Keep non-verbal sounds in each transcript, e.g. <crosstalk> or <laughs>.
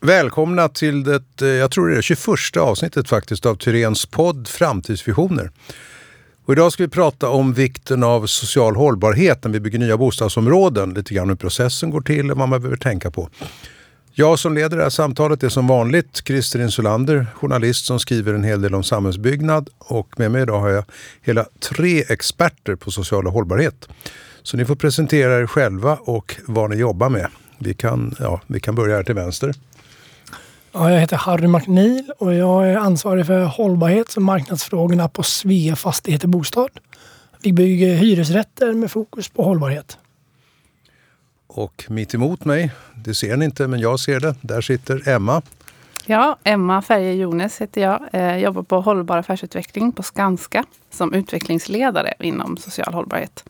Välkomna till det, eh, jag tror det är 21 avsnittet faktiskt av Tyrens podd Framtidsvisioner. Och idag ska vi prata om vikten av social hållbarhet när vi bygger nya bostadsområden. Lite grann hur processen går till och vad man behöver tänka på. Jag som leder det här samtalet är som vanligt Christer Insulander, journalist som skriver en hel del om samhällsbyggnad. Och med mig idag har jag hela tre experter på social hållbarhet. Så ni får presentera er själva och vad ni jobbar med. Vi kan, ja, vi kan börja här till vänster. Ja, jag heter Harry McNeil och jag är ansvarig för hållbarhets och marknadsfrågorna på Svea Fastigheter Bostad. Vi bygger hyresrätter med fokus på hållbarhet. Och mitt emot mig, det ser ni inte men jag ser det, där sitter Emma. Ja, Emma Färje Jones heter jag. Jag eh, jobbar på hållbar affärsutveckling på Skanska som utvecklingsledare inom social hållbarhet.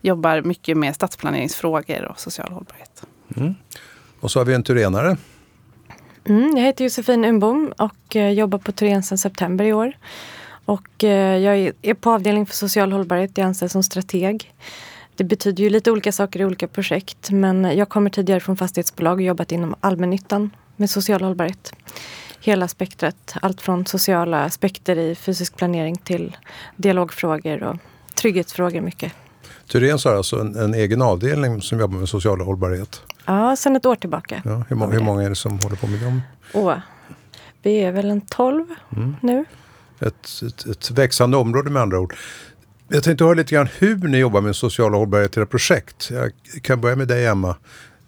Jobbar mycket med stadsplaneringsfrågor och social hållbarhet. Mm. Och så har vi en turenare. Mm, jag heter Josefin Umbom och eh, jobbar på Turen sedan september i år. Och eh, jag är på avdelning för social hållbarhet. Jag är anställd som strateg. Det betyder ju lite olika saker i olika projekt men jag kommer tidigare från fastighetsbolag och jobbat inom allmännyttan med social hållbarhet. Hela spektrat, allt från sociala aspekter i fysisk planering till dialogfrågor och trygghetsfrågor mycket. Tyrens har alltså en, en, egen avdelning som jobbar med social hållbarhet? Ja, sedan ett år tillbaka. Ja, hur, må hur många är det som håller på med dem? Åh, vi är väl en tolv mm. nu. Ett, ett, ett, växande område med andra ord. Jag tänkte höra lite grann hur ni jobbar med sociala hållbarhet i era projekt. Jag kan börja med dig Emma.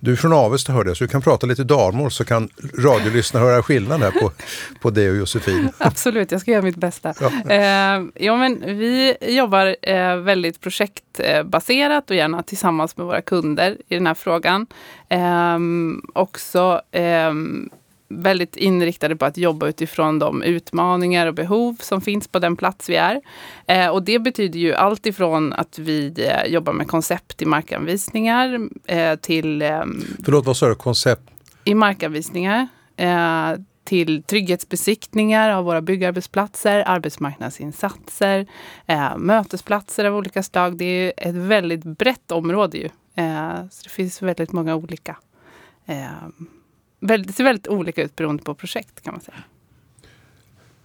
Du är från Avesta hörde jag, så du kan prata lite dalmål så kan radiolyssnarna höra skillnad här på, på dig och Josefin. <laughs> Absolut, jag ska göra mitt bästa. Ja. Eh, ja, men vi jobbar eh, väldigt projektbaserat och gärna tillsammans med våra kunder i den här frågan. Eh, också ehm, väldigt inriktade på att jobba utifrån de utmaningar och behov som finns på den plats vi är. Eh, och det betyder ju allt ifrån att vi eh, jobbar med koncept i markanvisningar eh, till... Ehm, Förlåt, vad sa du? Koncept? I markanvisningar. Eh, till trygghetsbesiktningar av våra byggarbetsplatser, arbetsmarknadsinsatser, eh, mötesplatser av olika slag. Det är ett väldigt brett område ju. Eh, så det finns väldigt många olika det ser väldigt olika ut beroende på projekt kan man säga.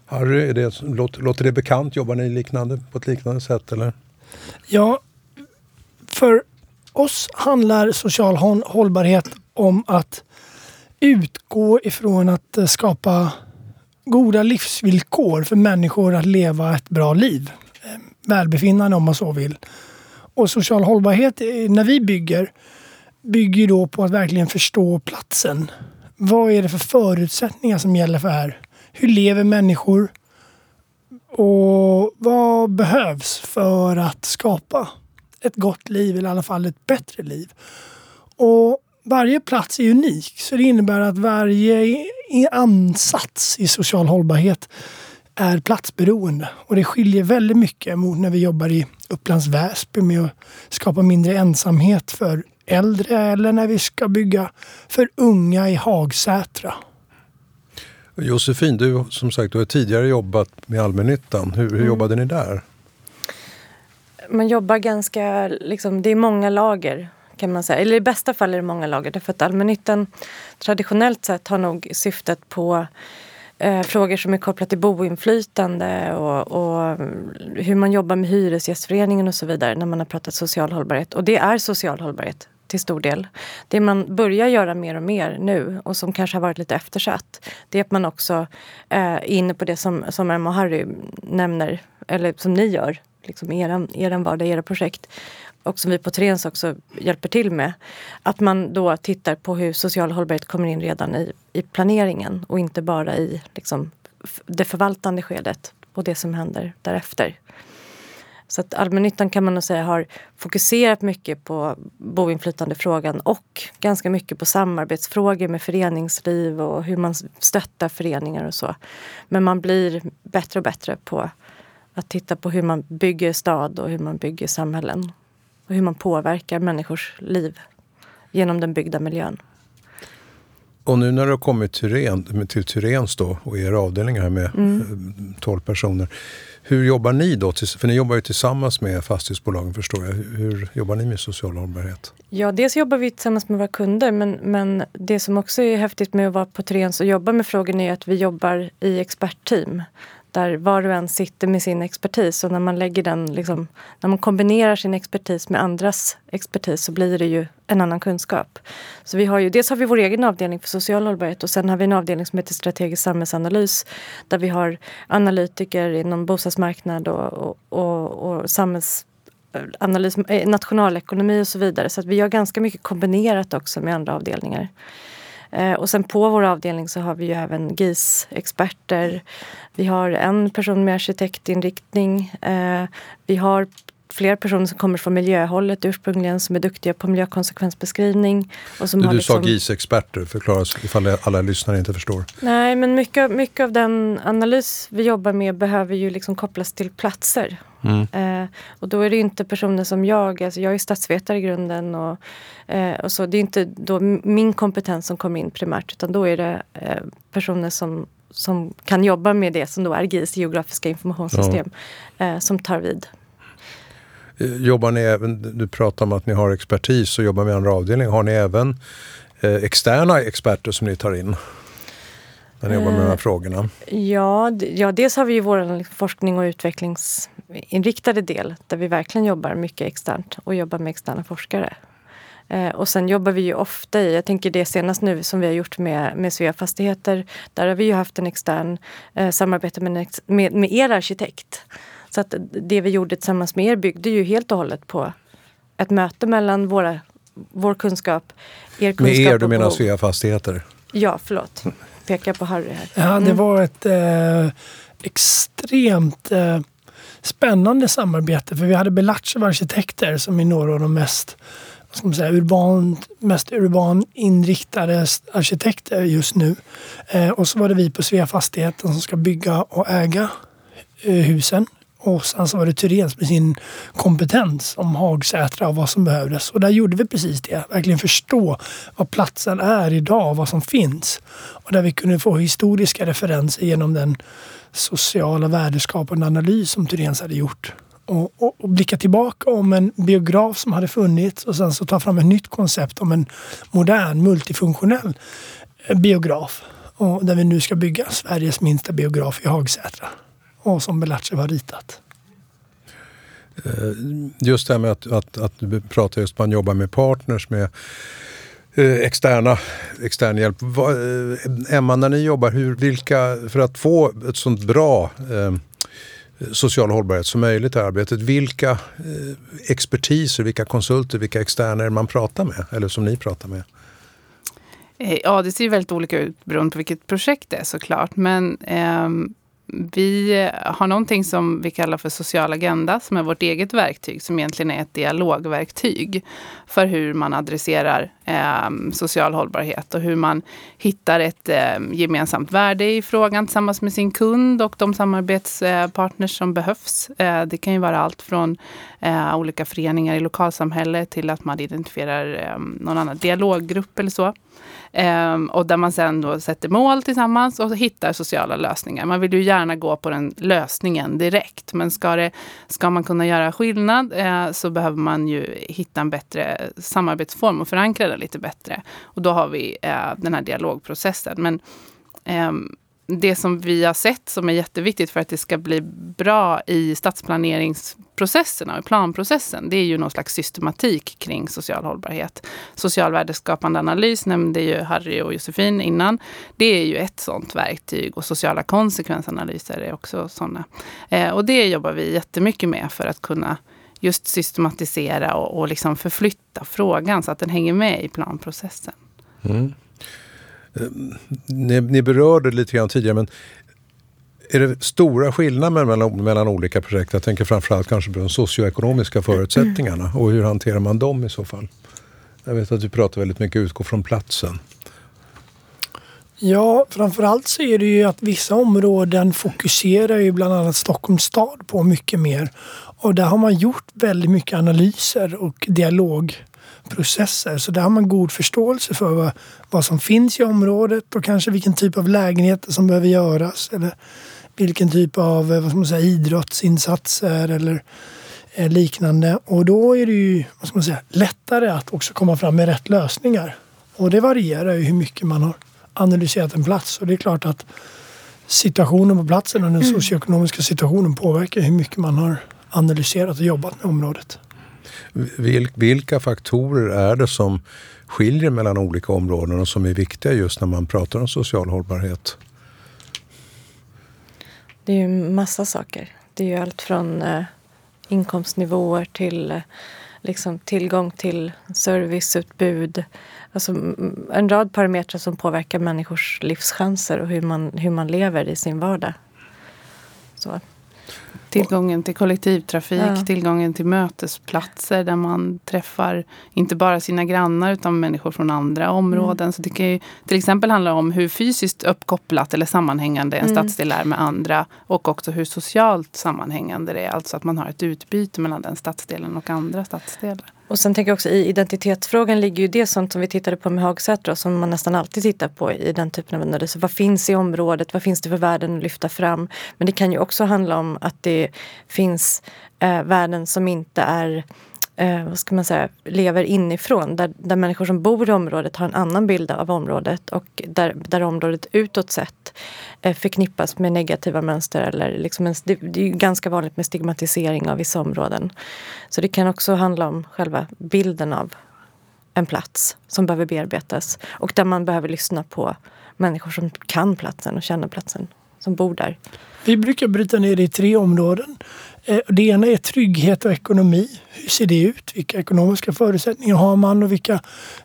Harry, är det, låter, låter det bekant? Jobbar ni liknande, på ett liknande sätt? Eller? Ja, för oss handlar social hållbarhet om att utgå ifrån att eh, skapa goda livsvillkor för människor att leva ett bra liv. Eh, välbefinnande om man så vill. Och social hållbarhet, eh, när vi bygger, bygger då på att verkligen förstå platsen vad är det för förutsättningar som gäller för här? Hur lever människor? Och vad behövs för att skapa ett gott liv, eller i alla fall ett bättre liv? Och varje plats är unik, så det innebär att varje ansats i social hållbarhet är platsberoende. Och det skiljer väldigt mycket mot när vi jobbar i Upplands Väsby med att skapa mindre ensamhet för äldre eller när vi ska bygga för unga i Hagsätra. Josefin, du som sagt du har tidigare jobbat med allmännyttan. Hur, hur mm. jobbade ni där? Man jobbar ganska, liksom, det är många lager kan man säga. Eller i bästa fall är det många lager därför att allmännyttan traditionellt sett har nog syftet på eh, frågor som är kopplade till boinflytande och, och, hur man jobbar med Hyresgästföreningen och så vidare när man har pratat social hållbarhet. Och det är social hållbarhet till stor del. Det man börjar göra mer och mer nu och som kanske har varit lite eftersatt det är att man också eh, är inne på det som, som Emma och Harry nämner, eller som ni gör liksom i er, er vardag, era projekt och som vi på Trens också hjälper till med. Att man då tittar på hur social hållbarhet kommer in redan i, i planeringen och inte bara i liksom, det förvaltande skedet och det som händer därefter. Så att allmännyttan kan man nog säga har fokuserat mycket på boinflytandefrågan och ganska mycket på samarbetsfrågor med föreningsliv och hur man stöttar föreningar och så. Men man blir bättre och bättre på att titta på hur man bygger stad och hur man bygger samhällen. Och hur man påverkar människors liv genom den byggda miljön. Och nu när du har kommit till, Tyrens då och er avdelning här med mm. 12 personer. Hur jobbar ni då? För ni jobbar ju tillsammans med fastighetsbolagen förstår jag. Hur jobbar ni med social hållbarhet? Ja, dels jobbar vi tillsammans med våra kunder men, men det som också är häftigt med att vara på Trens och jobba med frågorna är att vi jobbar i expertteam där var och en sitter med sin expertis och när man lägger den, liksom, när man kombinerar sin expertis med andras expertis så blir det ju en annan kunskap. Så vi har ju, dels har vi vår egen avdelning för social hållbarhet och sen har vi en avdelning som heter strategisk samhällsanalys där vi har analytiker inom bostadsmarknad och, och, och, och samhälls analys, eh, nationalekonomi och så vidare. Så att vi gör ganska mycket kombinerat också med andra avdelningar. Eh, och sen på vår avdelning så har vi ju även GIS-experter. Vi har en person med arkitektinriktning. Eh, vi har fler personer som kommer från miljöhållet ursprungligen som är duktiga på miljökonsekvensbeskrivning. Och som du, du liksom... sa GIS-experter, förklara ifall alla lyssnare inte förstår. Nej, men mycket, mycket av den analys vi jobbar med behöver ju liksom kopplas till platser. Mm. Eh, och då är det inte personer som jag, alltså jag är statsvetare i grunden och, eh, och så. Det är inte då min kompetens som kommer in primärt utan då är det eh, personer som som kan jobba med det som då är GIS, geografiska informationssystem, ja. Eh, som tar vid. Eh, jobbar ni även, du pratar om att ni har expertis och jobbar med andra avdelningar. Har ni även eh, externa experter som ni tar in? När ni jobbar med de här frågorna? Ja, ja dels har vi ju vår forskning och utvecklingsinriktade del där vi verkligen jobbar mycket externt och jobbar med externa forskare. Eh, och sen jobbar vi ju ofta i, jag tänker det senast nu som vi har gjort med, med Svea Fastigheter. Där har vi ju haft en extern eh, samarbete med, med, med er arkitekt. Så att det vi gjorde tillsammans med er byggde ju helt och hållet på ett möte mellan våra, vår kunskap, er kunskap. Med er, du menar Svea Fastigheter? Ja, förlåt. Pekar på Harry här. Ja, det mm. var ett eh, extremt eh, spännande samarbete för vi hade Belachev arkitekter som är några av de mest ska man säga, urban, mest urban inriktade arkitekter just nu. Eh, och så var det vi på Svea Fastigheten som ska bygga och äga eh, husen. Och sen så var det Thyréns med sin kompetens om Hagsätra och vad som behövdes. Och där gjorde vi precis det. Verkligen förstå vad platsen är idag, vad som finns. Och där vi kunde få historiska referenser genom den sociala värdeskapande analys som Thyréns hade gjort och, och, och, blicka tillbaka om en biograf som hade funnits och sen så ta fram ett nytt koncept om en modern multifunktionell eh, biograf. Och där vi nu ska bygga Sveriges minsta biograf i Hagsätra. Och som Belachev har ritat. Eh, just det här med att, att, att du pratar just om att man jobbar med partners med eh, externa, extern hjälp. Emma, när ni jobbar, hur, vilka, för att få ett sånt bra eh, social hållbarhet som möjligt i arbetet. Vilka eh, expertiser, vilka konsulter, vilka externer man pratar med eller som ni pratar med? Eh, ja, det ser väldigt olika ut beroende på vilket projekt det är såklart. Men eh, vi har någonting som vi kallar för social agenda som är vårt eget verktyg som egentligen är ett dialogverktyg för hur man adresserar eh, social hållbarhet och hur man hittar ett eh, gemensamt värde i frågan tillsammans med sin kund och de samarbetspartners som behövs. Eh, det kan ju vara allt från eh, olika föreningar i lokalsamhället till att man identifierar ehm, någon annan dialoggrupp eller så. Um, och där man sen då sätter mål tillsammans och hittar sociala lösningar. Man vill ju gärna gå på den lösningen direkt. Men ska, det, ska man kunna göra skillnad uh, så behöver man ju hitta en bättre samarbetsform och förankra den lite bättre. Och då har vi uh, den här dialogprocessen. Men um, det som vi har sett som är jätteviktigt för att det ska bli bra i stadsplaneringsprocesserna och planprocessen, det är ju någon slags systematik kring social hållbarhet. Social värdeskapande analys nämnde ju Harry och Josefin innan. Det är ju ett sådant verktyg och sociala konsekvensanalyser är också sådana. Eh, och det jobbar vi jättemycket med för att kunna just systematisera och, och liksom förflytta frågan så att den hänger med i planprocessen. Mm. Ni, ni berörde lite grann tidigare, men är det stora skillnader mellan, mellan olika projekt? Jag tänker framförallt kanske på de socioekonomiska förutsättningarna och hur hanterar man dem i så fall? Jag vet att du pratar väldigt mycket utgå från platsen. Ja, framförallt så är det ju att vissa områden fokuserar ju bland annat Stockholms stad på mycket mer. Och där har man gjort väldigt mycket analyser och dialog processer. Så där har man god förståelse för vad, vad som finns i området och kanske vilken typ av lägenheter som behöver göras. Eller vilken typ av vad ska man säga, idrottsinsatser eller eh, liknande. Och då är det ju vad man säga, lättare att också komma fram med rätt lösningar. Och det varierar ju hur mycket man har analyserat en plats. Och det är klart att situationen på platsen och den mm. socioekonomiska situationen påverkar hur mycket man har analyserat och jobbat med området. Vilka faktorer är det som skiljer mellan olika områden och som är viktiga just när man pratar om social hållbarhet? Det är ju massa saker. Det är ju allt från eh, inkomstnivåer till eh, liksom, tillgång till serviceutbud. Alltså, en rad parametrar som påverkar människors livschanser och hur man, hur man lever i sin vardag. Så. Tillgången till kollektivtrafik, ja. tillgången till mötesplatser där man träffar inte bara sina grannar utan människor från andra områden. Mm. Så det kan ju till exempel handla om hur fysiskt uppkopplat eller sammanhängande en mm. stadsdel är med andra och också hur socialt sammanhängande det är. Alltså att man har ett utbyte mellan den stadsdelen och andra stadsdelar. Och sen tänker jag också i identitetsfrågan ligger ju det sånt som vi tittade på med Hagsätra som man nästan alltid tittar på i den typen av analyser. Vad finns i området? Vad finns det för värden att lyfta fram? Men det kan ju också handla om att det finns eh, värden som inte är eh, vad ska man säga, lever inifrån. Där, där människor som bor i området har en annan bild av området och där, där området utåt sett eh, förknippas med negativa mönster. Eller liksom en, det, det är ganska vanligt med stigmatisering av vissa områden. Så det kan också handla om själva bilden av en plats som behöver bearbetas och där man behöver lyssna på människor som kan platsen och känner platsen, som bor där. Vi brukar bryta ner det i tre områden. Eh, det ena är trygghet och ekonomi. Hur ser det ut? Vilka ekonomiska förutsättningar har man och vilka,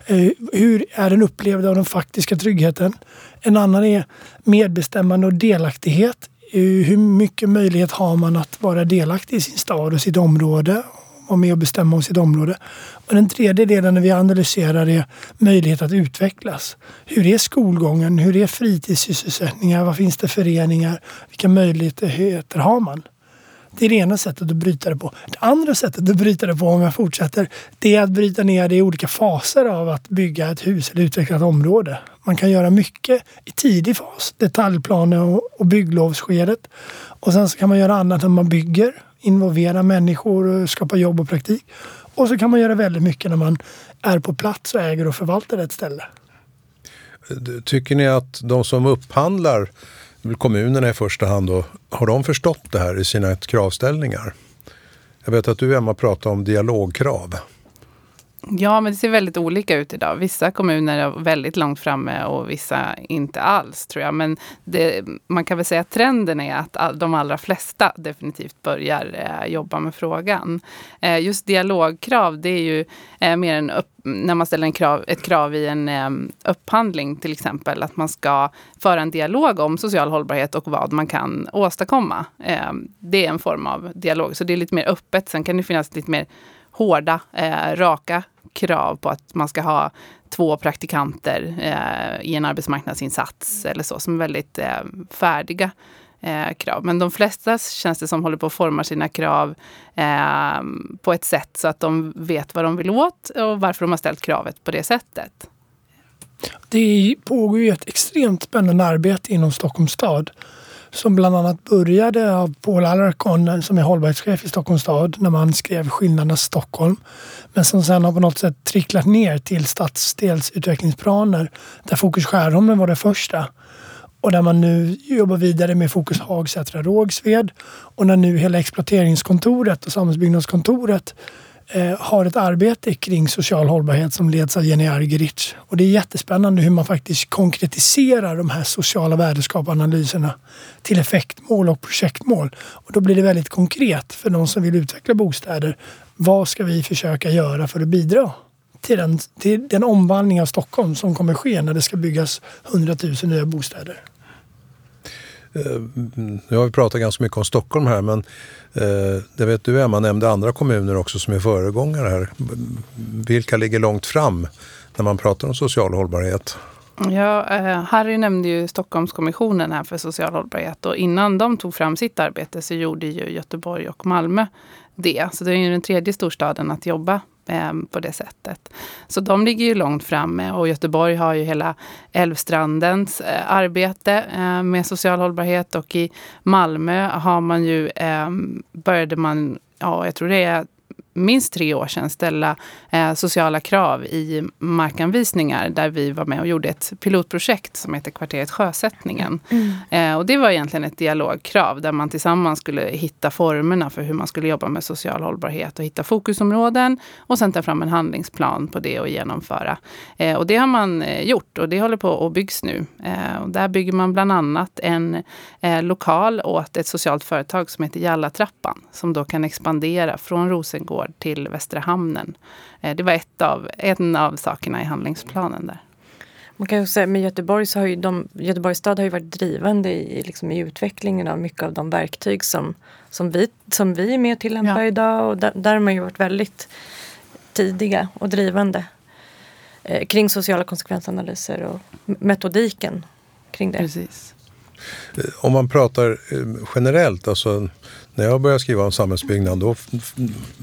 eh, hur är den upplevda av den faktiska tryggheten? En annan är medbestämmande och delaktighet. Eh, hur mycket möjlighet har man att vara delaktig i sin stad och sitt område? Vara med och bestämma om sitt område. Och den tredje delen när vi analyserar är möjlighet att utvecklas. Hur är skolgången? Hur är fritidssysselsättningar? Vad finns det föreningar? Vilka möjligheter har man? Det är det ena sättet att bryta det på. Det andra sättet att bryta det på, om jag fortsätter, det är att bryta ner det i olika faser av att bygga ett hus eller utveckla ett område. Man kan göra mycket i tidig fas, detaljplaner och bygglovsskedet. Och sen så kan man göra annat när man bygger, involvera människor, och skapa jobb och praktik. Och så kan man göra väldigt mycket när man är på plats och äger och förvaltar ett ställe. Tycker ni att de som upphandlar kommunerna i första hand då, har de förstått det här i sina kravställningar? Jag vet att du Emma pratar om dialogkrav. Ja, men det ser väldigt olika ut idag. Vissa kommuner är väldigt långt framme och vissa inte alls, tror jag. Men det, man kan väl säga att trenden är att all, de allra flesta definitivt börjar eh, jobba med frågan. Eh, just dialogkrav, det är ju eh, mer en upp, när man ställer en krav, ett krav i en eh, upphandling till exempel, att man ska föra en dialog om social hållbarhet och vad man kan åstadkomma. Eh, det är en form av dialog, så det är lite mer öppet. Sen kan det finnas lite mer hårda, eh, raka krav på att man ska ha två praktikanter eh, i en arbetsmarknadsinsats eller så, som är väldigt eh, färdiga eh, krav. Men de flesta känns det som håller på att forma sina krav eh, på ett sätt så att de vet vad de vill åt och varför de har ställt kravet på det sättet. Det pågår ju ett extremt spännande arbete inom Stockholms stad som bland annat började av Paul Alarcon som är hållbarhetschef i Stockholms stad när man skrev Skillnaderna Stockholm. Men som sen har på något sätt tricklat ner till stadsdelsutvecklingsplaner där Fokus Skärholmen var det första. Och där man nu jobbar vidare med Fokus Hagsätra Rågsved och när nu hela exploateringskontoret och samhällsbyggnadskontoret eh, har ett arbete kring social hållbarhet som leds av Jenny Argerich. Och det är jättespännande hur man faktiskt konkretiserar de här sociala värdeskapanalyserna till effektmål och projektmål. Och då blir det väldigt konkret för de som vill utveckla bostäder. Vad ska vi försöka göra för att bidra till den, till den omvandling av Stockholm som kommer ske när det ska byggas 100 000 nya bostäder? Eh, nu har vi pratat ganska mycket om Stockholm här men eh, det vet du Emma nämnde andra kommuner också som är föregångare här. Vilka ligger långt fram när man pratar om social hållbarhet? Ja, eh, Harry nämnde ju Stockholmskommissionen här för social hållbarhet och innan de tog fram sitt arbete så gjorde ju Göteborg och Malmö det. Så det är ju den tredje storstaden att jobba Ehm, på det sättet. Så de ligger ju långt framme och Göteborg har ju hela Älvstrandens eh, arbete eh, med social hållbarhet och i Malmö har man ju, ehm, började man, ja jag tror det är minst tre år sedan ställa eh, sociala krav i markanvisningar där vi var med och gjorde ett pilotprojekt som heter Kvarteret Sjösättningen. Mm. Eh, och det var egentligen ett dialogkrav där man tillsammans skulle hitta formerna för hur man skulle jobba med social hållbarhet och hitta fokusområden och sen ta fram en handlingsplan på det och genomföra. Eh, och det har man eh, gjort och det håller på att byggs nu. Eh, och där bygger man bland annat en eh, lokal åt ett socialt företag som heter Jallatrappan som då kan expandera från Rosengård Rosengård till Västra hamnen. Eh, det var ett av, en av sakerna i handlingsplanen där. Man kan ju säga med Göteborg så har ju de, Göteborgs stad har ju varit drivande i, liksom i utvecklingen av mycket av de verktyg som, som, vi, som vi är med och tillämpar ja. idag. Och där, där har man ju varit väldigt tidiga och drivande eh, kring sociala konsekvensanalyser och metodiken kring det. Precis. Om man pratar eh, generellt, alltså när jag började skriva om samhällsbyggnad då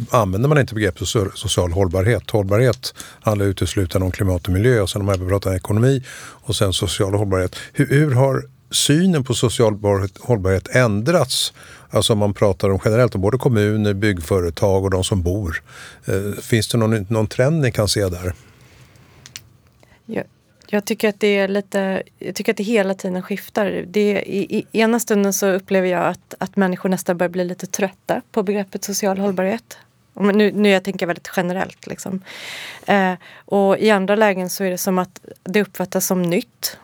använde man inte begreppet social hållbarhet. Hållbarhet handlar uteslutande om klimat och miljö och sen har man pratat ekonomi och sen social hållbarhet. Hur, hur har synen på social hållbarhet ändrats? Alltså om man pratar om generellt om både kommuner, byggföretag och de som bor. Eh, finns det någon, någon trend ni kan se där? Ja, jag tycker att det är lite, jag tycker att det hela tiden skiftar. Det, i, I ena stunden så upplever jag att, att människor nästan börjar bli lite trötta på begreppet social hållbarhet. Nu, nu jag tänker väldigt generellt. Liksom. Eh, och i andra lägen så är det som att det uppfattas som nytt.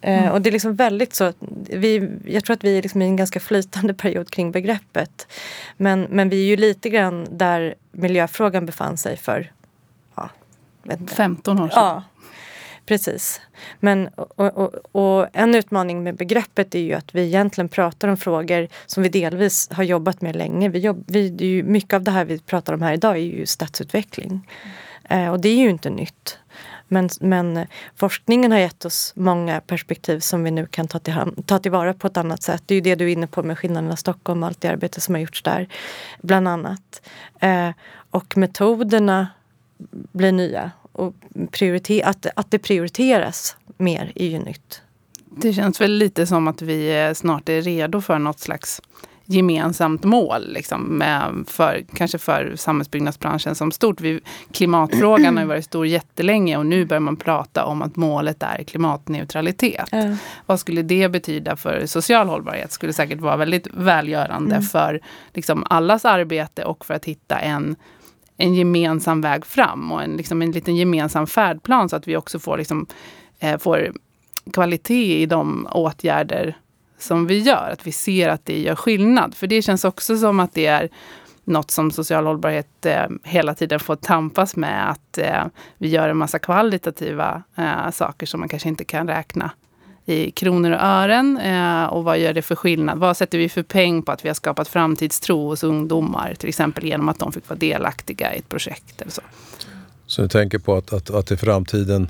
Eh, mm. Och det är liksom väldigt så, vi, jag tror att vi är liksom i en ganska flytande period kring begreppet. Men, men vi är ju lite grann där miljöfrågan befann sig för ja, 15 år sedan. Ja, Precis. Men, och, och, och, en utmaning med begreppet är ju att vi egentligen pratar om frågor som vi delvis har jobbat med länge. Vi jobb, vi, det är ju, mycket av det här vi pratar om här idag är ju stadsutveckling. Eh, och det är ju inte nytt. Men, men forskningen har gett oss många perspektiv som vi nu kan ta, till, ta tillvara på ett annat sätt. Det är ju det du är inne på med skillnaderna Stockholm och allt det arbete som har gjorts där. Bland annat. Eh, och metoderna blir nya och prioriter att, att det prioriteras mer är ju nytt. Det känns väl lite som att vi snart är redo för något slags gemensamt mål. Liksom, för, kanske för samhällsbyggnadsbranschen som stort. Vi, klimatfrågan har varit stor jättelänge och nu börjar man prata om att målet är klimatneutralitet. Mm. Vad skulle det betyda för social hållbarhet? skulle säkert vara väldigt välgörande mm. för liksom, allas arbete och för att hitta en en gemensam väg fram och en, liksom en liten gemensam färdplan så att vi också får, liksom, eh, får kvalitet i de åtgärder som vi gör. Att vi ser att det gör skillnad. För det känns också som att det är något som social hållbarhet eh, hela tiden får tampas med. Att eh, vi gör en massa kvalitativa eh, saker som man kanske inte kan räkna i kronor och ören. Eh, och vad gör det för skillnad? Vad sätter vi för peng på att vi har skapat framtidstro hos ungdomar? Till exempel genom att de fick vara delaktiga i ett projekt eller så. Så du tänker på att, att, att i framtiden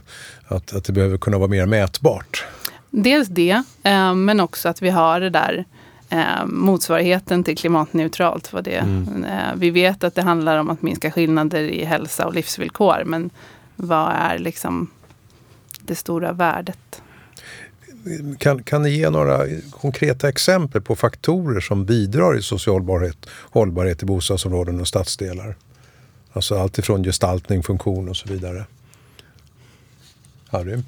att, att det behöver kunna vara mer mätbart? Dels det, eh, men också att vi har det där eh, motsvarigheten till klimatneutralt. Vad det, mm. vi vet att det handlar om att minska skillnader i hälsa och livsvillkor. Men vad är liksom det stora värdet? Kan, kan ni ge några konkreta exempel på faktorer som bidrar i social hållbarhet, hållbarhet i bostadsområden och stadsdelar? Alltså allt ifrån gestaltning, funktion och så vidare. Harry?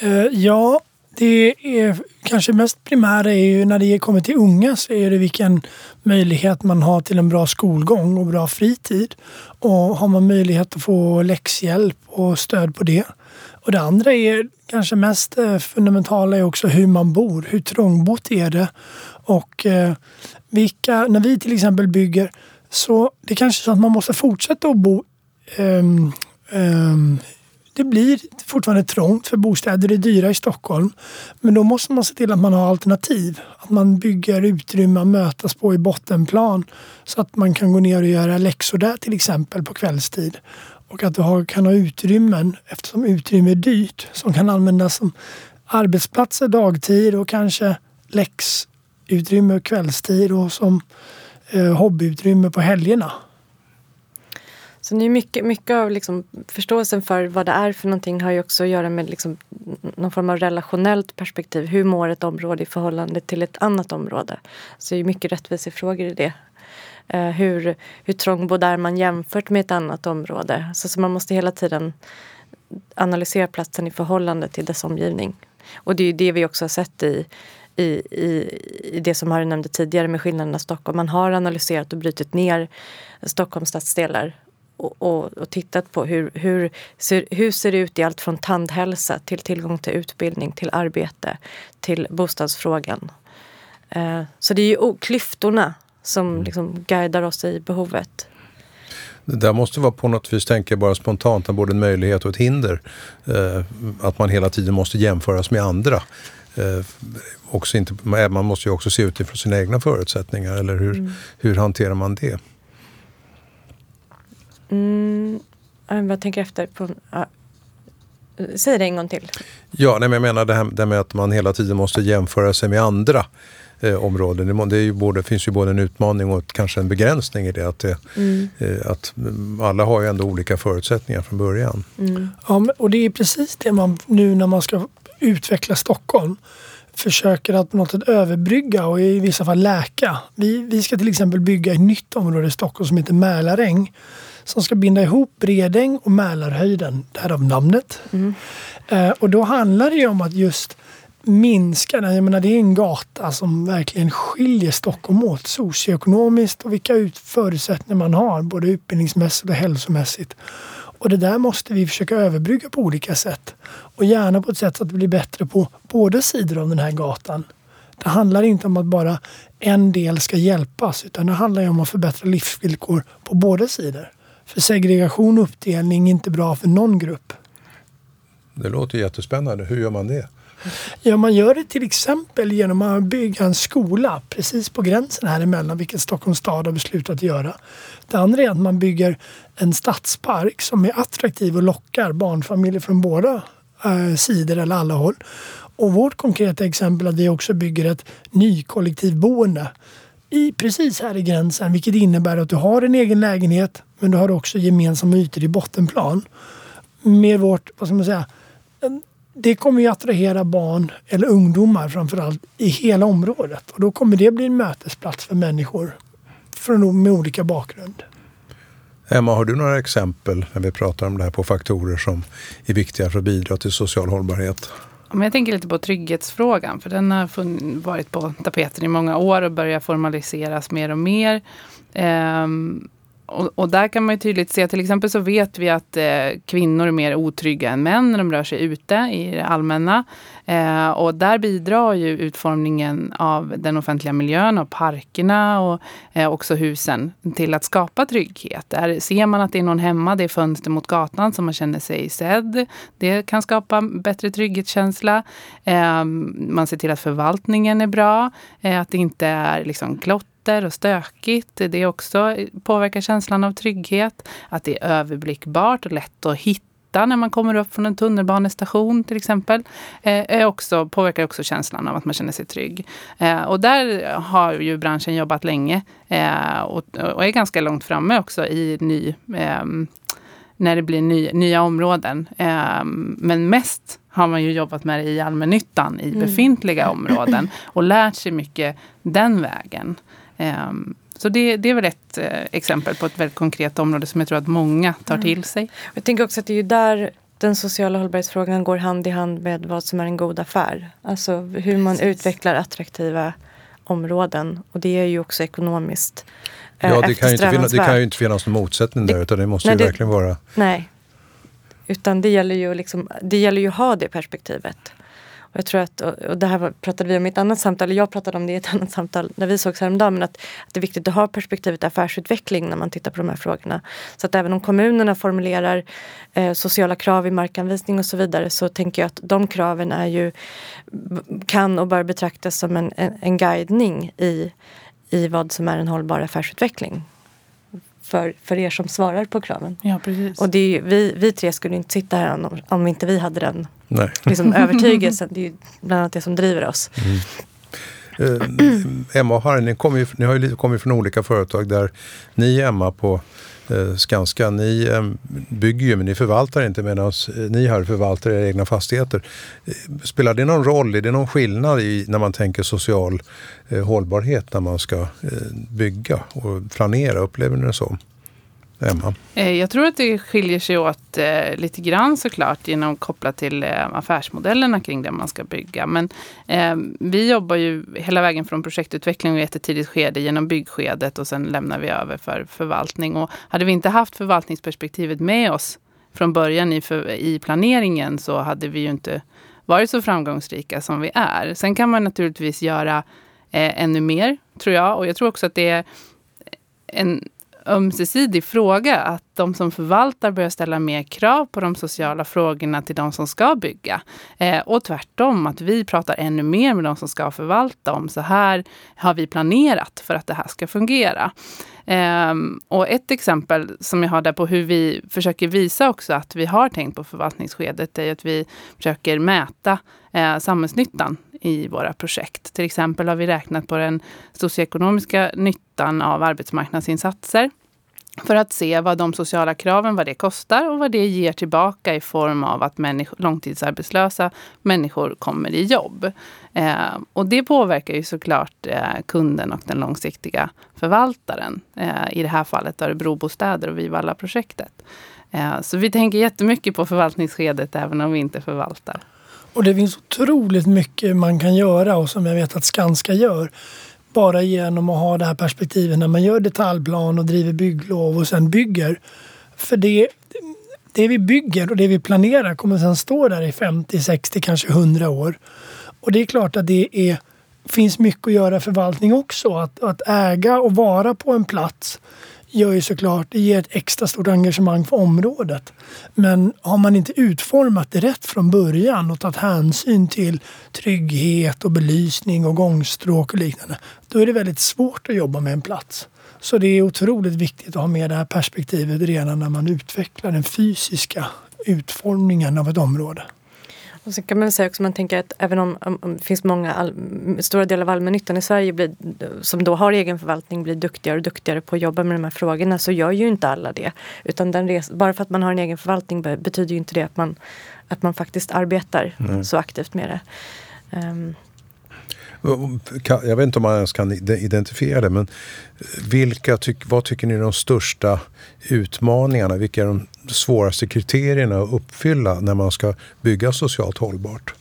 Eh, ja, det är kanske mest primära är ju när det kommer till unga så är det vilken möjlighet man har till en bra skolgång och bra fritid. Och har man möjlighet att få läxhjälp och stöd på det och det andra är kanske mest eh, fundamentala är också hur man bor. Hur trångbott är det? Och eh, vilka, när vi till exempel bygger så det är kanske så att man måste fortsätta att bo um, um, det blir fortfarande trångt för bostäder är dyra i Stockholm. Men då måste man se till att man har alternativ. Att man bygger utrymme att mötas på i bottenplan. Så att man kan gå ner och göra läxor där till exempel på kvällstid. Och att du har, kan ha utrymmen, eftersom utrymme är dyrt, som kan användas som arbetsplatser dagtid och kanske läxutrymme kvällstid och som eh, hobbyutrymme på helgerna. Så det är mycket, mycket av liksom förståelsen för vad det är för någonting har ju också att göra med liksom någon form av relationellt perspektiv. Hur mår ett område i förhållande till ett annat område? Så det är mycket rättvisefrågor i det. Eh, hur, hur trångbodd är man jämfört med ett annat område? Så, så man måste hela tiden analysera platsen i förhållande till dess omgivning. Och det är det vi också har sett i, i, i, i det som Harry nämnde tidigare med skillnaderna i Stockholm. Man har analyserat och brutit ner Stockholms stadsdelar och, och, och, tittat på hur, hur, ser, hur ser det ut i allt från tandhälsa till tillgång till utbildning, till arbete, till bostadsfrågan. Eh, så det är ju klyftorna som mm. liksom guidar oss i behovet. Det där måste vara på något vis, tänker jag bara spontant, både en möjlighet och ett hinder. Eh, att man hela tiden måste jämföras med andra. Eh, också inte, man måste ju också se utifrån sina egna förutsättningar, eller hur, mm. hur hanterar man det? Mm, jag tänker efter på... Ja. Säg det en gång till. Ja, nej, men jag menar det här, det med att man hela tiden måste jämföra sig med andra eh, områden. Det, är ju både, finns ju både en utmaning och kanske en begränsning i det. Att, det, mm. eh, att alla har ju ändå olika förutsättningar från början. Mm. Ja, och det är precis det man nu när man ska utveckla Stockholm försöker att på något sätt överbrygga och i vissa fall läka. Vi, vi ska till exempel bygga ett nytt område i Stockholm som heter Mälaräng som ska binda ihop Bredäng och Mälarhöjden, därav namnet. Mm. Eh, och då handlar det ju om att just minska den. Jag menar det är en gata som verkligen skiljer Stockholm åt socioekonomiskt och vilka förutsättningar man har både utbildningsmässigt och hälsomässigt. Och det där måste vi försöka överbrygga på olika sätt. Och gärna på ett sätt så att det blir bättre på båda sidor av den här gatan. Det handlar inte om att bara en del ska hjälpas utan det handlar om att förbättra livsvillkor på båda sidor. För segregation och uppdelning är inte bra för någon grupp. Det låter jättespännande. Hur gör man det? Ja, man gör det till exempel genom att bygga en skola precis på gränsen här emellan, vilket Stockholms stad har beslutat att göra. Det andra är att man bygger en stadspark som är attraktiv och lockar barnfamiljer från båda eh, sidor eller alla håll. Och vårt konkreta exempel är att vi också bygger ett nykollektivboende i, precis här i gränsen vilket innebär att du har en egen lägenhet men du har också gemensamma ytor i bottenplan. Med vårt, vad ska man säga, det kommer ju attrahera barn eller ungdomar framförallt i hela området och då kommer det bli en mötesplats för människor från, med olika bakgrund. Emma, har du några exempel när vi pratar om det här på faktorer som är viktiga för att bidra till social hållbarhet? jag tänker lite på trygghetsfrågan, för den har varit på tapeten i många år och börjar formaliseras mer och mer. Um, och, och, där kan man ju tydligt se, till exempel så vet vi att eh, kvinnor är mer otrygga än män när de rör sig ute i det allmänna. Eh, och där bidrar ju utformningen av den offentliga miljön, av parkerna och eh, också husen till att skapa trygghet. Där ser man att det är någon hemma, det är fönster mot gatan så man känner sig sedd. Det kan skapa bättre trygghetskänsla. Eh, man ser till att förvaltningen är bra, eh, att det inte är liksom klotter glitter och stökigt. Det också påverkar känslan av trygghet. Att det är överblickbart och lätt att hitta när man kommer upp från en tunnelbanestation till exempel. Eh, är också, påverkar också känslan av att man känner sig trygg. Eh, och där har ju branschen jobbat länge eh, och, är ganska långt framme också i ny ehm, när det blir ny, nya områden. Ehm, men mest har man ju jobbat med det i allmännyttan i mm. befintliga områden och lärt sig mycket den vägen. Ehm, så det, det, är väl ett eh, exempel på ett väldigt konkret område som jag tror att många tar mm. till sig. Jag tänker också att det är ju där den sociala hållbarhetsfrågan går hand i hand med vad som är en god affär. Alltså hur man Precis. utvecklar attraktiva områden. Och det är ju också ekonomiskt eh, Ja, det kan, ju inte finnas, det kan ju inte finnas någon motsättning där, utan det måste nej, ju det, verkligen vara... Nej, utan det gäller ju, liksom, det gäller ju att ha det perspektivet. Och jag tror att, och det här pratade vi om i ett annat samtal, eller jag pratade om det i ett <laughs> annat samtal när vi sågs häromdagen, men att, att det är viktigt att ha perspektivet affärsutveckling när man tittar på de här frågorna. Så att även om kommunerna formulerar eh, sociala krav i markanvisning och så vidare så tänker jag att de kraven är ju, kan och bör betraktas som en, en, en guidning i, i vad som är en hållbar affärsutveckling för, för er som svarar på kraven. Ja, precis. Och det är ju, vi, vi tre skulle inte sitta här om, om inte vi hade den Nej. Liksom, övertygelsen. Det är ju bland annat det som driver oss. Mm. Uh, Emma och Harry, ni, kommer ju, ni har ju kommit från olika företag där ni Emma på Eh, Eh, Skanska, ni ehm, bygger ju men ni förvaltar inte medan eh, ni här förvaltar era egna fastigheter. Eh, spelar det någon roll? Är det någon skillnad i när man tänker social hållbarhet när man ska bygga och planera? Upplever ni det så? Emma? Eh, jag tror att det skiljer sig åt eh, lite grann såklart genom kopplat till eh, affärsmodellerna kring det man ska bygga. Men eh, vi jobbar ju hela vägen från projektutveckling och ett tidigt skede genom byggskedet och sen lämnar vi över för förvaltning. Och hade vi inte haft förvaltningsperspektivet med oss från början i, för, i planeringen så hade vi ju inte varit så framgångsrika som vi är. Sen kan man naturligtvis göra eh, ännu mer, tror jag. Och jag tror också att det är en ömsesidig fråga. Att de som förvaltar börjar ställa mer krav på de sociala frågorna till de som ska bygga. Eh, och tvärtom, att vi pratar ännu mer med de som ska förvalta om så här har vi planerat för att det här ska fungera. Um, och ett exempel som jag har där på hur vi försöker visa också att vi har tänkt på förvaltningsskedet är att vi försöker mäta eh, samhällsnyttan i våra projekt. Till exempel har vi räknat på den socioekonomiska nyttan av arbetsmarknadsinsatser för att se vad de sociala kraven vad det kostar och vad det ger tillbaka i form av att människor, långtidsarbetslösa människor kommer i jobb. Eh, och det påverkar ju såklart eh, kunden och den långsiktiga förvaltaren. Eh, I det här fallet Örebrobostäder och Vivalla-projektet. Eh, så vi tänker jättemycket på förvaltningsskedet även om vi inte förvaltar. Och det finns otroligt mycket man kan göra och som jag vet att Skanska gör. Bara genom att ha det här perspektivet när man gör detaljplan och driver bygglov och sen bygger. För det, det vi bygger och det vi planerar kommer sen stå där i 50, 60, kanske 100 år. Och det är klart att det är, finns mycket att göra i förvaltning också. Att, att äga och vara på en plats gör ju såklart, det ger ett extra stort engagemang för området. Men har man inte utformat det rätt från början och tagit hänsyn till trygghet och belysning och gångstråk och liknande, då är det väldigt svårt att jobba med en plats. Så det är otroligt viktigt att ha med det här perspektivet redan när man utvecklar den fysiska utformningen av ett område. Och så kan man säga också, man tänker att även om, om, om det finns många, all, stora delar av allmännyttan i Sverige blir, som då har egen förvaltning blir duktigare och duktigare på att jobba med de här frågorna så gör ju inte alla det. Utan den res, bara för att man har en egen förvaltning betyder ju inte det att man, att man faktiskt arbetar mm. så aktivt med det. Um, jag vet inte om man ens kan identifiera det, men vilka tyck, vad tycker ni är de största utmaningarna? Vilka är de svåraste kriterierna att uppfylla när man ska bygga socialt hållbart?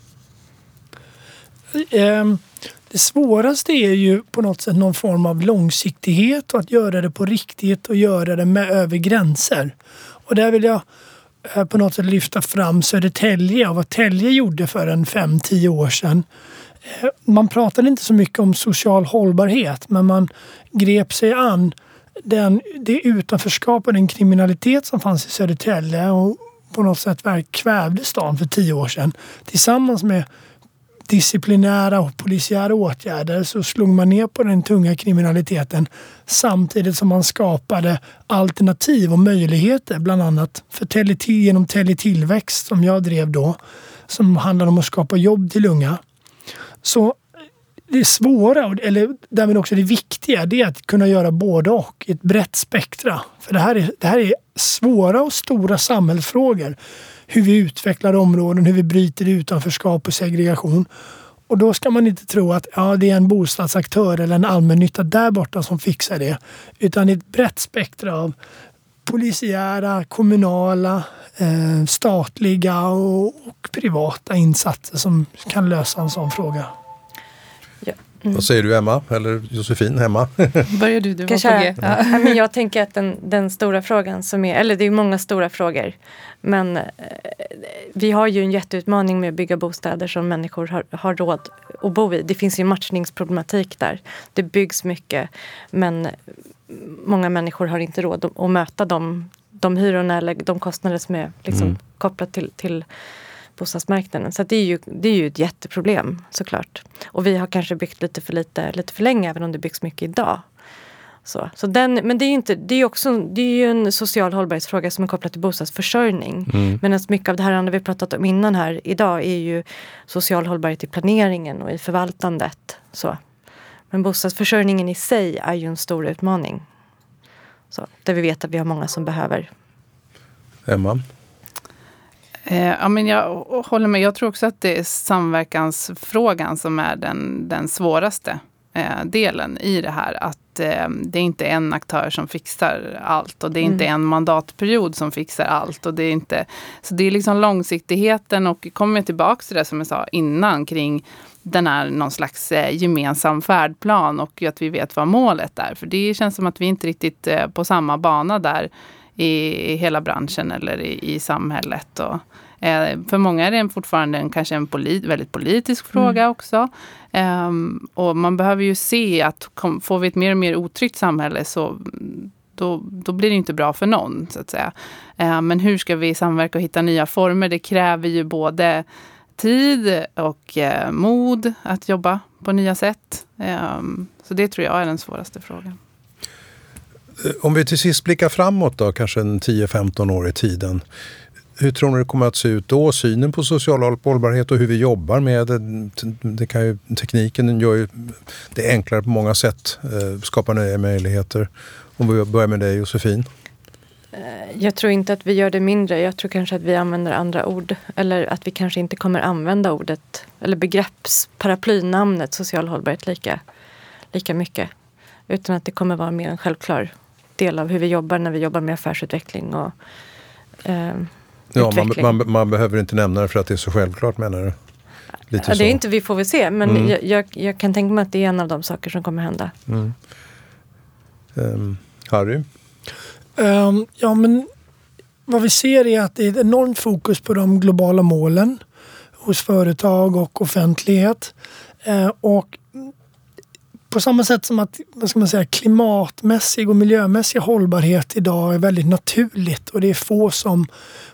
Ehm, det svåraste är ju på något sätt någon form av långsiktighet och att göra det på riktigt och göra det med över gränser. Och där vill jag eh, på något sätt lyfta fram Södertälje och vad Tälje gjorde för en 5-10 år sedan man pratade inte så mycket om social hållbarhet men man grep sig an den, det utanförskap och den kriminalitet som fanns i Södertälje och på något sätt kvävde stan för tio år sedan. Tillsammans med disciplinära och polisiära åtgärder så slog man ner på den tunga kriminaliteten samtidigt som man skapade alternativ och möjligheter bland annat för tele, genom Tele Tillväxt som jag drev då som handlade om att skapa jobb till unga. Så det svåra, eller därmed också det viktiga, det är att kunna göra både och. i Ett brett spektra. För det här är, det här är svåra och stora samhällsfrågor. Hur vi utvecklar områden, hur vi bryter utanförskap och segregation. Och då ska man inte tro att ja, det är en bostadsaktör eller en allmännytta där borta som fixar det. Utan ett brett spektra av polisiära, kommunala, eh, statliga och, och, privata insatser som kan lösa en sån fråga. Ja. Mm. Vad säger du Emma, eller Josefin hemma? <laughs> Börjar du, du Kanske, var på G. Ja. men jag tänker att den, den, stora frågan som är, eller det är många stora frågor. Men eh, vi har ju en jätteutmaning med att bygga bostäder som människor har, har råd att bo i. Det finns ju matchningsproblematik där. Det byggs mycket men många människor har inte råd att, att möta de, de hyrorna eller de kostnader som är liksom mm. kopplat till, till bostadsmarknaden. Så det är, ju, det är ju ett jätteproblem såklart. Och vi har kanske byggt lite för lite, lite för länge även om det byggs mycket idag. Så, så den, men det är, inte, det, är också, det är ju en social hållbarhetsfråga som är kopplad till bostadsförsörjning. Mm. Medan mycket av det här andra vi pratat om innan här idag är ju social hållbarhet i planeringen och i förvaltandet. Så. Men bostadsförsörjningen i sig är ju en stor utmaning. Så, där vi vet att vi har många som behöver. Emma? Eh, ja, men jag håller med. Jag tror också att det är samverkansfrågan som är den, den svåraste eh, delen i det här. Att eh, det är inte en aktör som fixar allt och det är mm. inte en mandatperiod som fixar allt. Och det är inte, så det är liksom långsiktigheten och kommer tillbaka till det som jag sa innan kring den är någon slags eh, gemensam färdplan och att vi vet vad målet är. För det känns som att vi inte riktigt eh, på samma bana där i hela branschen eller i, i samhället. Och, för många är det fortfarande en, kanske en polit, väldigt politisk fråga mm. också. Um, och man behöver ju se att kom, får vi ett mer och mer otryggt samhälle så då, då blir det inte bra för någon. så att säga. Uh, men hur ska vi samverka och hitta nya former? Det kräver ju både tid och uh, mod att jobba på nya sätt. Um, så det tror jag är den svåraste frågan. Om vi till sist blickar framåt då, kanske en 10-15 år i tiden. Hur tror ni det kommer att se ut då? Synen på social hållbarhet och hur vi jobbar med det. det kan ju, tekniken gör ju det enklare på många sätt, eh, skapar nya möjligheter. Om vi börjar med dig Josefin. Eh, jag tror inte att vi gör det mindre. Jag tror kanske att vi använder andra ord. Eller att vi kanske inte kommer använda ordet eller begreppsparaplynamnet social hållbarhet lika, lika mycket. Utan att det kommer vara mer en självklar del av hur vi jobbar när vi jobbar med affärsutveckling och eh, Ja, man, man, man, behöver inte nämna det för att det är så självklart menar du? Lite ja, det är inte vi får väl se men mm. jag, jag, jag, kan tänka mig att det är en av de saker som kommer hända. Mm. Um, Harry? Um, ja men vad vi ser är att det är ett enormt fokus på de globala målen hos företag och offentlighet. Uh, och på samma sätt som att vad ska man säga, klimatmässig och miljömässig hållbarhet idag är väldigt naturligt och det är få som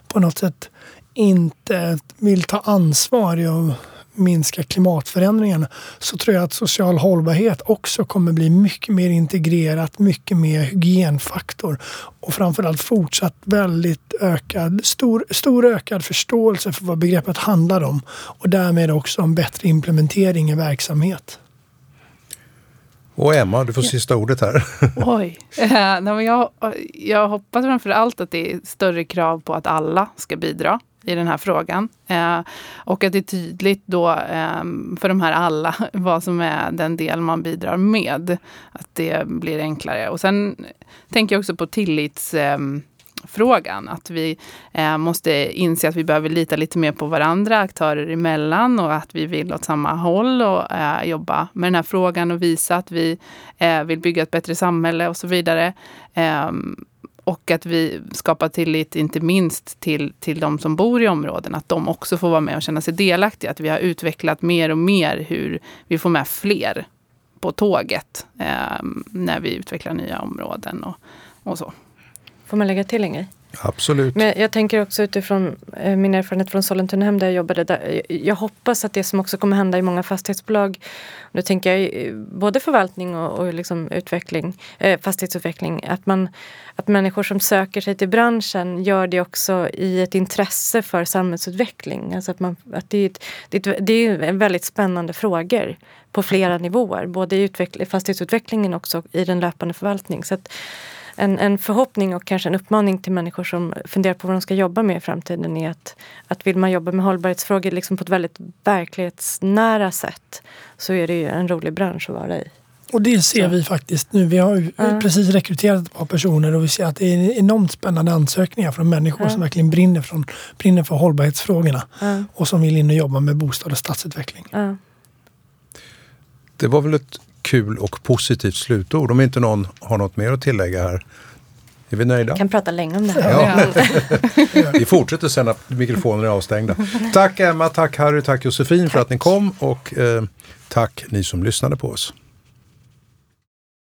på något sätt inte vill ta ansvar i att minska klimatförändringarna så tror jag att social hållbarhet också kommer bli mycket mer integrerat, mycket mer hygienfaktor och framförallt fortsatt väldigt ökad, stor, stor ökad förståelse för vad begreppet handlar om och därmed också en bättre implementering i verksamhet. Och Emma, du får sista ordet här. <laughs> Oj. Eh, jag, jag hoppas framför allt att det är större krav på att alla ska bidra i den här frågan. Eh, och att det är tydligt då eh, för de här alla <laughs> vad som är den del man bidrar med. Att det blir enklare. Och sen tänker jag också på tillits... Eh, frågan. Att vi eh, måste inse att vi behöver lita lite mer på varandra aktörer emellan och att vi vill åt samma håll och eh, jobba med den här frågan och visa att vi eh, vill bygga ett bättre samhälle och så vidare. Ehm, och att vi skapar tillit, inte minst till, till de som bor i områden, att de också får vara med och känna sig delaktiga. Att vi har utvecklat mer och mer hur vi får med fler på tåget eh, när vi utvecklar nya områden och, och så. Får man lägga till en grej? Absolut. Men jag tänker också utifrån eh, min erfarenhet från Sollentunahem där jag jobbade. Där, jag hoppas att det som också kommer hända i många fastighetsbolag. Nu tänker jag både förvaltning och, och liksom utveckling, eh, fastighetsutveckling. Att, man, att människor som söker sig till branschen gör det också i ett intresse för samhällsutveckling. Alltså att man, att det, är ett, det, är, det är väldigt spännande frågor på flera nivåer. Både i fastighetsutvecklingen och också i den löpande förvaltningen. Så att, en, en förhoppning och kanske en uppmaning till människor som funderar på vad de ska jobba med i framtiden är att, att vill man jobba med hållbarhetsfrågor liksom på ett väldigt verklighetsnära sätt så är det ju en rolig bransch att vara i. Och det ser så. vi faktiskt nu. Vi har ja. precis rekryterat ett par personer och vi ser att det är enormt spännande ansökningar från människor ja. som verkligen brinner, från, brinner för hållbarhetsfrågorna ja. och som vill in och jobba med bostad och stadsutveckling. Det var väl ett kul och positivt slutord. Om inte någon har något mer att tillägga här. Är vi nöjda? Vi kan prata länge om det här. Ja. <laughs> vi fortsätter sen att mikrofonerna är avstängda. Tack Emma, tack Harry, tack Josefin tack. för att ni kom och eh, tack ni som lyssnade på oss.